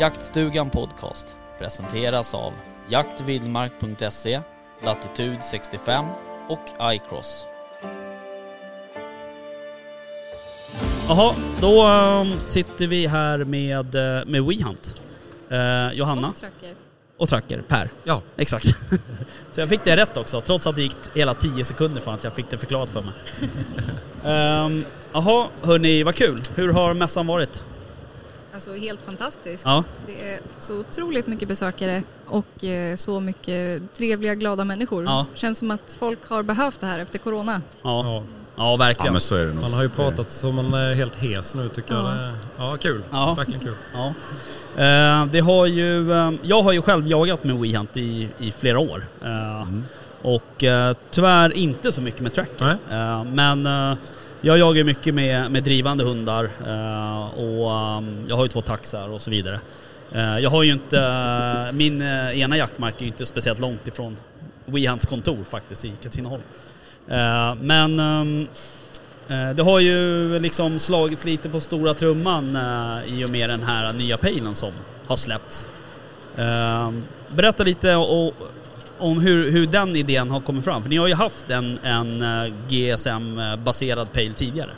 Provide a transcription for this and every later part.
Jaktstugan Podcast presenteras av jaktvildmark.se, Latitude 65 och iCross. Jaha, då um, sitter vi här med, eh, med WeHunt. Eh, Johanna Och tracker. och Tracker, Per. Ja. Exakt. Så jag fick det rätt också, trots att det gick hela 10 sekunder från att jag fick det förklarat för mig. Ehm, Jaha, hörni, vad kul. Hur har mässan varit? Alltså helt fantastiskt. Ja, Det är så otroligt mycket besökare och eh, så mycket trevliga, glada människor. Ja. Känns som att folk har behövt det här efter corona. ja, Ja, ja Ja, verkligen. men så är det nog. man har ju pratat så man är helt hes nu tycker Ja. jag. Ja, kul. Ja. Verkligen kul. Ja. Eh, det har ju, eh, jag har ju själv jagat med WeHunt i, i flera år. Eh, Mm. Och tyvärr inte så mycket med tracker. Men jag jagar mycket med, med drivande hundar eh, och ehm, jag har ju två taxar och så vidare. Eh, jag har ju inte, eh, min eh, ena jaktmark är ju inte speciellt långt ifrån WeHunts kontor faktiskt i Katrineholm. Eh, men ehm, eh, det har ju liksom slagits lite på stora trumman eh, i och med den här nya pejlen som har släppts. Eh, berätta lite och om hur, hur den idén har kommit fram. För ni har ju haft en, en eh, GSM-baserad pejl tidigare.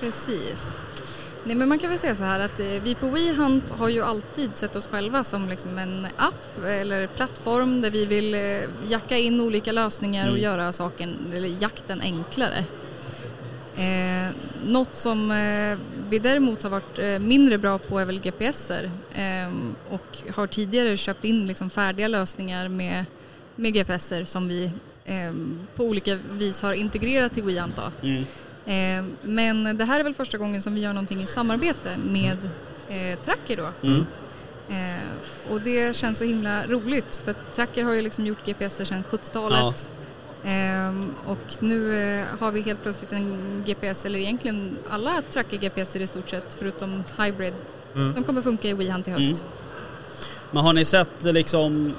Precis. Nej, men man kan väl säga så här att eh, vi på WeHunt har ju alltid sett oss själva som liksom en app eller plattform där vi vill eh, jacka in olika lösningar och Mm. göra saken, eller jakten enklare. Eh, något som eh, vi däremot har varit eh, mindre bra på är väl GPSer eh, och har tidigare köpt in liksom färdiga lösningar med, med GPSer som vi eh, på olika vis har integrerat till WeHunt. Då. Mm. Eh, Men det här är väl första gången som vi gör någonting i samarbete med eh, Tracker då. Mm. Eh, och det känns så himla roligt för Tracker har ju liksom gjort GPSer sedan 70-talet. Ehm, och nu eh, har vi helt plötsligt en GPS, eller egentligen alla Tracker GPSer i stort sett förutom Hybrid Mm. som kommer funka i WeHunt i höst. Men har ni sett liksom,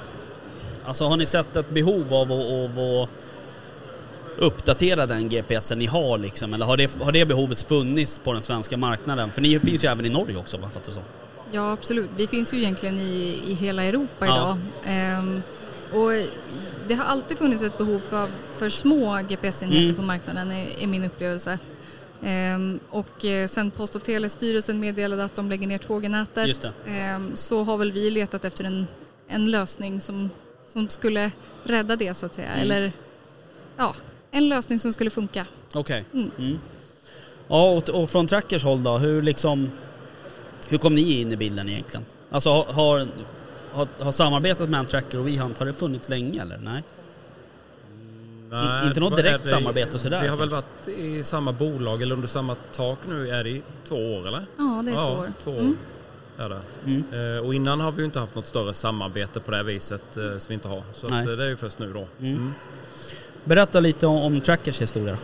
alltså har ni sett ett behov av att, att uppdatera den GPSen ni har liksom? Eller har det, har det behovet funnits på den svenska marknaden? För ni finns ju även i Norge också vad fattar som. Ja, absolut. Vi finns ju egentligen i, i hela Europa Ja. idag. Ehm, och det har alltid funnits ett behov för, för små GPS-enheter Mm. på marknaden, är, är min upplevelse. Ehm, och eh, sen Post och telestyrelsen meddelade att de lägger ner 2G-nätet Just det. ehm, så har väl vi letat efter en, en lösning som, som skulle rädda det så att säga. Mm. Eller ja, en lösning som skulle funka. Okej. Mm. Mm. Ja, och, och från Trackers håll då, hur liksom... Hur kom ni in i bilden egentligen? Alltså har, har, har, har samarbetet mellan Tracker och WeHunt, har det funnits länge eller? Nej? Nej, inte något direkt det? samarbete sådär, Vi har väl kanske? varit i samma bolag eller under samma tak nu är det i två år eller? Ja, det är ja, två år. två år Mm. Är det. Mm. Eh, och innan har vi ju inte haft något större samarbete på det här viset eh, som vi inte har. Så att, eh, det är ju först nu då. Mm. Mm. Berätta lite om, om Trackers historia.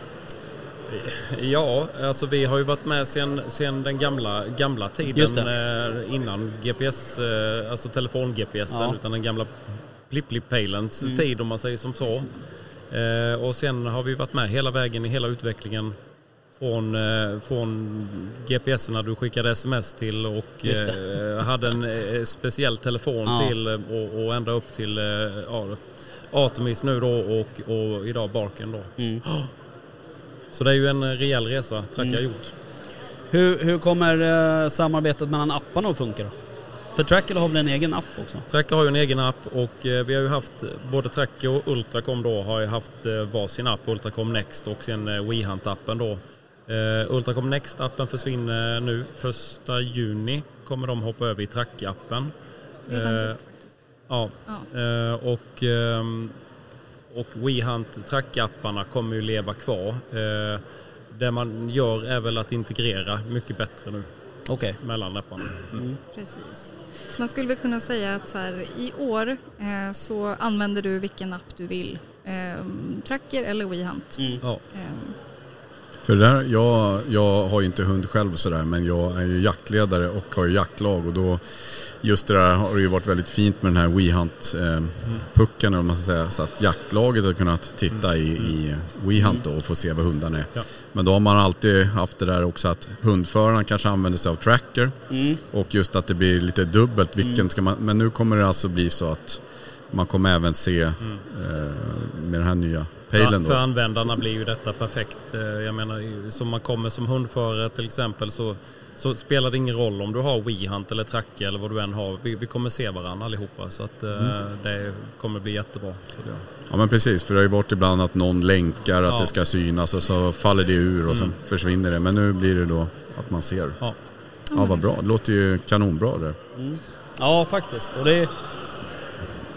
Ja, alltså vi har ju varit med sen, sen den gamla, gamla tiden innan GPS, alltså telefon-GPSen, Ja. utan den gamla Plip-Plip-Palens Mm. tid om man säger som så. Och sen har vi varit med hela vägen i hela utvecklingen från, eh, från GPSerna du skickade sms till och eh, hade en eh, speciell telefon Ja. till och, och ända upp till ja, Artemis nu då och, och idag Barken då. Mm. Så det är ju en rejäl resa Tracker Mm. gjort. Hur, hur kommer samarbetet mellan apparna att funka då? För Tracker har väl en egen app också? Tracker har ju en egen app och vi har ju haft både Tracker och Ultracom då har ju haft varsin app, Ultracom Next och sen eh, WeHunt-appen då. Eh, Ultracom Next-appen försvinner nu. Första juni kommer de hoppa över i Tracker-appen. Redan Eh, gjort faktiskt. Ja, eh, och, ehm, och WeHunt trackapparna kommer ju leva kvar. Eh, det man gör är väl att integrera mycket bättre nu. Okej. mellan läpparna. Precis. Så man skulle väl kunna säga att så här, i år eh, så använder du vilken app du vill. Eh, tracker eller WeHunt. Mm. Ja. Eh, För där, jag, jag har ju inte hund själv sådär men jag är ju jaktledare och har ju jaktlag. Och då just det där har det ju varit väldigt fint med den här WeHunt eh, om man ska säga. Så att jaktlaget har kunnat titta i, i WeHunt då och få se vad hundarna är. Ja. Men då har man alltid haft det där också att hundföraren kanske använder sig av tracker. Mm. och just att det blir lite dubbelt vilken ska man, men nu kommer det alltså bli så att man kommer även se eh, med den här nya pejlen För, användarna blir ju detta perfekt. Eh, Jag menar, som man kommer som hundförare till exempel så, så spelar det ingen roll om du har WeHunt eller Tracke eller vad du än har. Vi, vi kommer se varandra allihopa så att eh, det kommer bli jättebra. Ja men precis, för det har ju varit ibland att någon länkar att Ja. det ska synas och så faller det ur och sen försvinner det. Men nu blir det då att man ser. Ja. Ja vad bra, det låter ju kanonbra det. Ja, faktiskt. Och det är,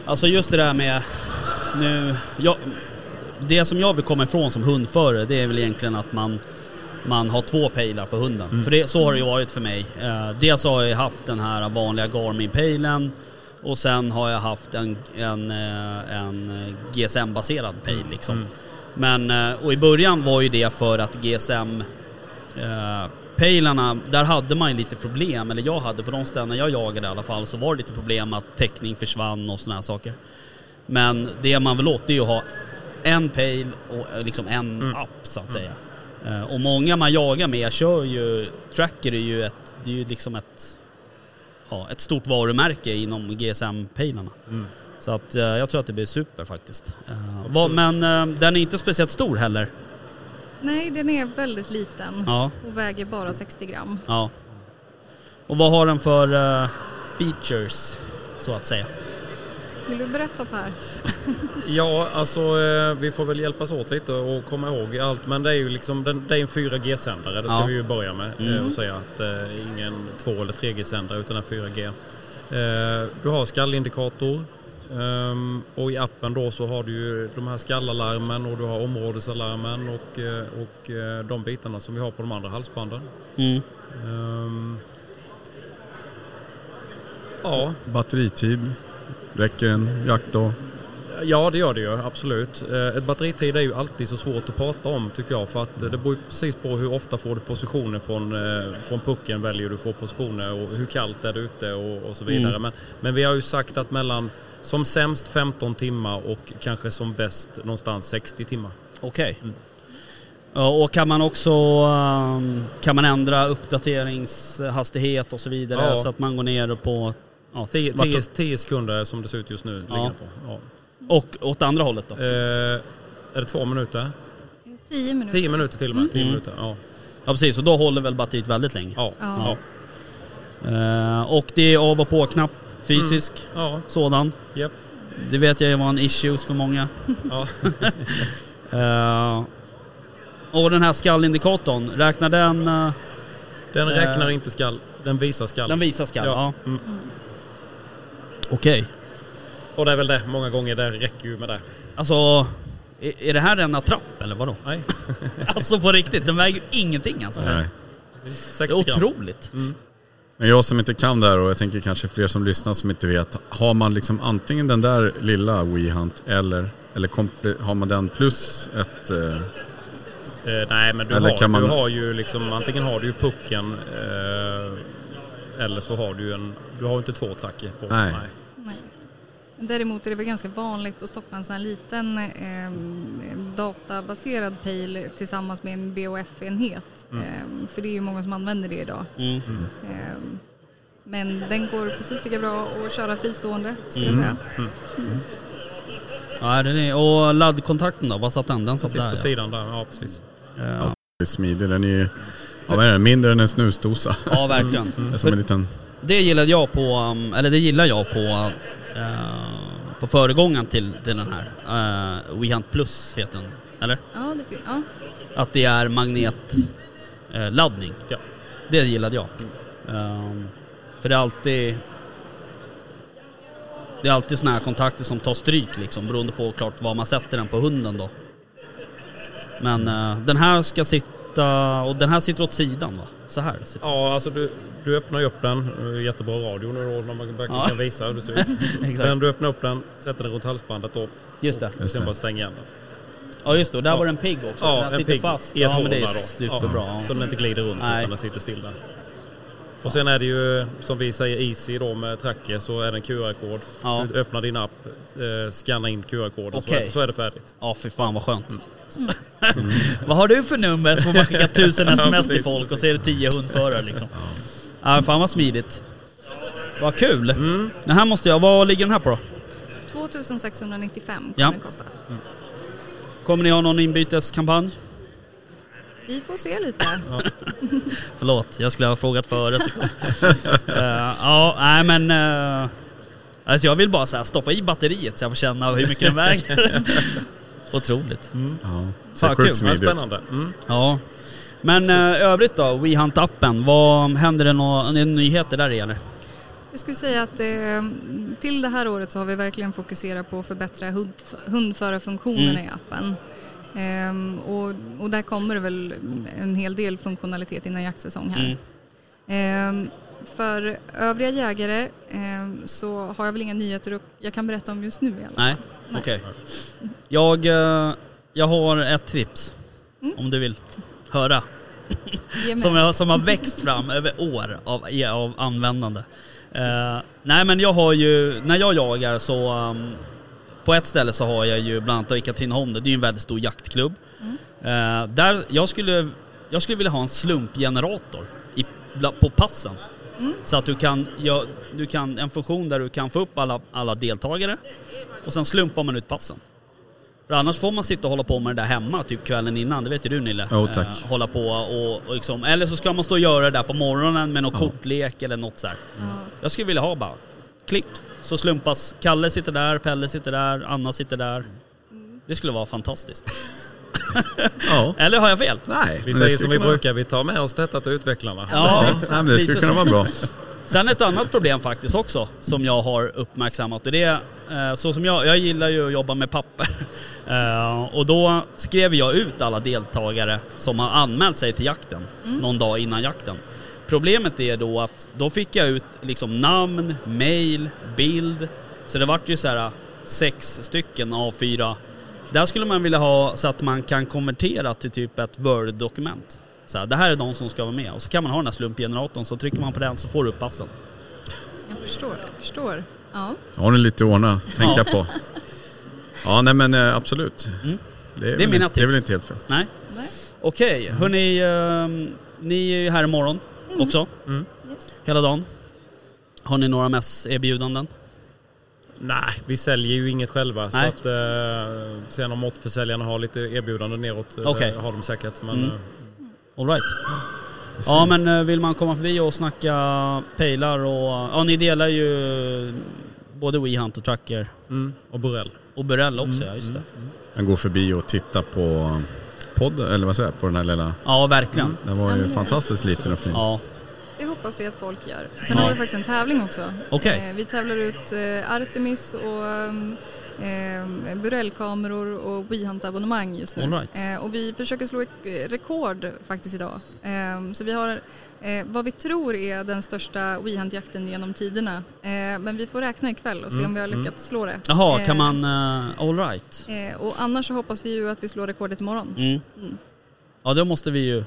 alltså just det där med... Nu, jag, det som jag vill komma ifrån som hundförare det är väl egentligen att man, man har två pejlar på hunden. För det, så har det ju varit för mig. Eh, dels har jag haft den här vanliga Garmin-pejlen och sen har jag haft en, en, eh, en GSM-baserad pejl liksom. Men, eh, och i början var ju det för att GSM eh, pejlarna, där hade man ju lite problem, eller jag hade på de ställen jag jagade i alla fall, så var det lite problem att täckning försvann och sådana här saker. Men det man vill åt det är ju att ha en pejl och eh, liksom en app så att säga. Eh, och många man jagar med kör ju, Tracker är ju ett, det är ju liksom ett, ja, ett stort varumärke inom GSM-pejlarna. Så att eh, jag tror att det blir super faktiskt. Vad, men den är inte speciellt stor heller. nej, den är väldigt liten Ja, och väger bara 60 gram. ja. Och vad har den för features så att säga? Vill du berätta Per? Ja, alltså eh, vi får väl hjälpas åt lite och komma ihåg allt. Men det är ju liksom, den, det är en 4G-sändare, det ska Ja. vi ju börja med eh, och säga att eh, ingen 2 eller 3G-sändare utan en 4G. Eh, du har skallindikator ehm, och i appen då så har du ju de här skallalarmen och du har områdesalarmen och, och de bitarna som vi har på de andra halsbanden. Mm. Ehm, ja, Batteritid, räcker en jaktdag? Ja, det gör det ju absolut. Eh, Ett batteritid är ju alltid så svårt att prata om tycker jag för att eh, det beror ju precis på hur ofta får du positioner från, eh, från pucken väljer du får positioner och hur kallt är det ute och, och så vidare. Men, men vi har ju sagt att mellan som sämst 15 timmar och kanske som bäst någonstans 60 timmar. Okej. Ja, och kan man också ehm, kan man ändra uppdateringshastighet och så vidare Ja. så att man går ner på... Ja, 10, vart- 10, 10 sekunder som det ser ut just nu. Ja. På. Ja. Och åt andra hållet då? Eh, är det två minuter? 10 minuter. 10 minuter till och med. 10 Mm. minuter, ja. Ja precis, och då håller väl batteriet väldigt länge. Ja. Ja. Ja. Eh, och det är av och på-knapp, fysisk ja. sådan. Japp. Det vet jag var en issues för många. ja. Eh, och den här skallindikatorn, räknar den... eh, Den Eh. räknar inte skall, den visar skall. den visar skall? Ja. Ja. Mm. Okej. Och det är väl det, många gånger det räcker ju med det. Alltså, är, det här en attrapp eller vadå? Nej, Alltså på riktigt, den väger ju ingenting alltså. Nej. Det 60 är otroligt. Men jag som inte kan det här och jag tänker kanske fler som lyssnar som inte vet. Har man liksom antingen den där lilla WeHunt eller, eller har man den plus ett... Eh, Eh, nej, men du, Eller har, kan man- du har ju liksom, antingen har du ju pucken eh, eller så har du ju en, du har inte två tracker på. Nej. Nej. Däremot är det väl ganska vanligt att stoppa en sån här liten eh, databaserad pejl tillsammans med en BOF-enhet. Eh, för det är ju många som använder det idag. Mm. Eh, men den går precis lika bra att köra fristående skulle jag säga. Ja, den är, och laddkontakten då, vad satt den? Den satt där på ja. sidan där, ja precis. Ja. smidig. Den är ju... Ja, vad är den? Mindre än en snusdosa. ja, verkligen. Det är som en liten... Det gillade jag på, um, eller det gillar jag på, eh, på föregångaren till, till den här. Uh, WeHunt Plus heter den, eller? Ja, det ja. Att det är magnetladdning. Uh, laddning. Ja. Det gillade jag. Um, för det är alltid... Det är alltid såna här kontakter som tar stryk liksom, beroende på klart var man sätter den på hunden då. Men eh, den här ska sitta, och den här sitter åt sidan va? Så här sitter Ja, alltså du, du öppnar ju upp den. Eh, Jättebra radio nu då när man verkligen Ja. kan visa hur det ser ut. Exakt. Men du öppnar upp den, sätter den runt halsbandet då. Just det. Just Sen det. bara stänger igen den. Ja just det, och där Ja. var det en pigg också så den sitter fast. i ett ja men det är superbra. Ja, Ja. så den inte glider runt Nej. utan den sitter still där. Och sen är det ju som vi säger Easy då med tracker så är det en QR-kod. Ja. Du öppnar din app, eh, scannar in QR-koden så, Okej. är, så är det färdigt. Ja fy fan vad skönt. vad har du för nummer? Så får man skicka tusen sms till folk och så är det tio hundförare liksom. Ja fan vad smidigt. Vad kul. Mm. Den här måste jag, vad ligger den här på då? 2695 kommer Ja. det kosta. Kommer ni ha någon inbyteskampanj? Vi får se lite. Förlåt, jag skulle ha frågat före. Eh, ja, nej men... Uh, alltså jag vill bara så här, stoppa i batteriet så jag får känna hur mycket den väger. Otroligt. Ja. Fan, Ser kul. sjukt Ja, smidigt ut. spännande. Mm. Ja. Men uh, övrigt då, WeHunt-appen, vad händer det några nyheter där eller? Jag skulle säga att eh, till det här året så har vi verkligen fokuserat på att förbättra hund, hundförarfunktionerna Mm. i appen. Ehm, och, och där kommer det väl en hel del funktionalitet innan jaktsäsong här. Mm. Ehm, för övriga jägare ehm, så har jag väl inga nyheter jag kan berätta om just nu i alla fall. Nej, Nej. okej. Jag, eh, jag har ett tips. Mm. Om du vill höra. Som, jag, som har växt fram över år av, av användande. Eh, nej men jag har ju, när jag jagar så um, på ett ställe så har jag ju bland annat i Katrineholm, det är ju en väldigt stor jaktklubb. Eh, där jag skulle, jag skulle vilja ha en slumpgenerator i, på passen. Så att du kan, ja, du kan, en funktion där du kan få upp alla, alla deltagare och sen slumpar man ut passen. För annars får man sitta och hålla på med det där hemma typ kvällen innan, det vet ju du Nille. Jo, tack. Eh, hålla på och, och liksom, eller så ska man stå och göra det där på morgonen med någon kortlek eller något så här. Ja. Jag skulle vilja ha bara klick, så slumpas Kalle sitter där, Pelle sitter där, Anna sitter där. Det skulle vara fantastiskt. Ja. Eller har jag fel? Nej, Vi säger som vi kunna- brukar, vi tar med oss detta till utvecklarna. Ja, Nej, men det skulle kunna så. vara bra. Sen ett annat problem faktiskt också som jag har uppmärksammat och det är eh, så som jag, jag gillar ju att jobba med papper. Eh, och då skrev jag ut alla deltagare som har anmält sig till jakten någon dag innan jakten. Problemet är då att då fick jag ut liksom namn, mail, bild. Så det vart ju så här sex stycken A4. Där skulle man vilja ha så att man kan konvertera till typ ett Word-dokument. Så här, det här är de som ska vara med och så kan man ha den här slumpgeneratorn så trycker man på den så får du upp passen. Jag förstår, jag förstår. Ja. Har ni lite att ordna, tänka på. Ja, nej men eh, absolut. Mm. Det, är Det är mina det är väl tips. inte helt fel. Nej? Nej. Okej, hörni, ehm, ni är ju här imorgon också. Mm. Yes. Hela dagen. Har ni några mässerbjudanden? Nej, vi säljer ju inget själva. Så att, eh, sen om återförsäljarna har lite erbjudanden neråt, eh, Okej. har de säkert. Men, Mm. eh, All right. Ja men eh, vill man komma förbi och snacka pejlar och... Ja ni delar ju både WeHunt och Tracker. mm, och Burrell. Och Burrell också ja, just det. Jag går förbi och tittar på podden, eller vad säger jag, på den här lilla... Ja verkligen. Den var ju fantastiskt liten och fin. Ja. Hoppas vi att folk gör. Sen Ja. har vi faktiskt en tävling också. Okej. Eh, vi tävlar ut eh, Artemis och eh, Burellkameror och WeHunt-abonnemang just nu. Right. Eh, och vi försöker slå ett rekord faktiskt idag. Eh, så vi har eh, vad vi tror är den största WeHunt-jakten genom tiderna. Men vi får räkna ikväll och se om vi har lyckats slå det. Jaha, kan man... Uh, all right. Och annars så hoppas vi ju att vi slår rekordet imorgon. Mm. Mm. Ja då måste vi ju...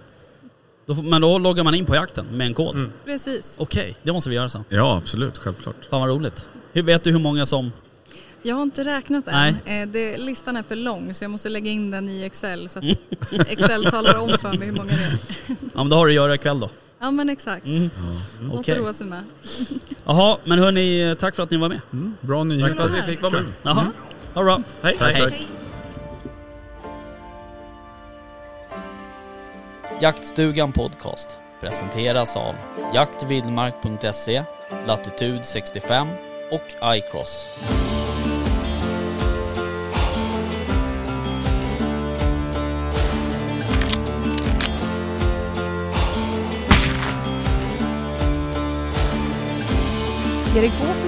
Då, får- men då loggar man in på jakten med en kod. Mm. Precis. Okej, det måste vi göra sen. Ja, absolut, självklart. Fan vad roligt. Hur, vet du hur många som... Jag har inte räknat Nej. än. Eh, det, listan är för lång så jag måste lägga in den i Excel så att Excel talar om för mig hur många det är. Ja men då har du att göra ikväll då. Ja men exakt. Mm. Något Okej. att roa sig med. Jaha, men hörni, tack för att ni var med. Mm, bra Tack nyheter. för att vi fick vara med. Jaha, ha det bra. Hej. Tack, Hej. tack. Jaktstugan Podcast presenteras av jaktvildmark.se, Latitude 65 och iCross. Erik Båsens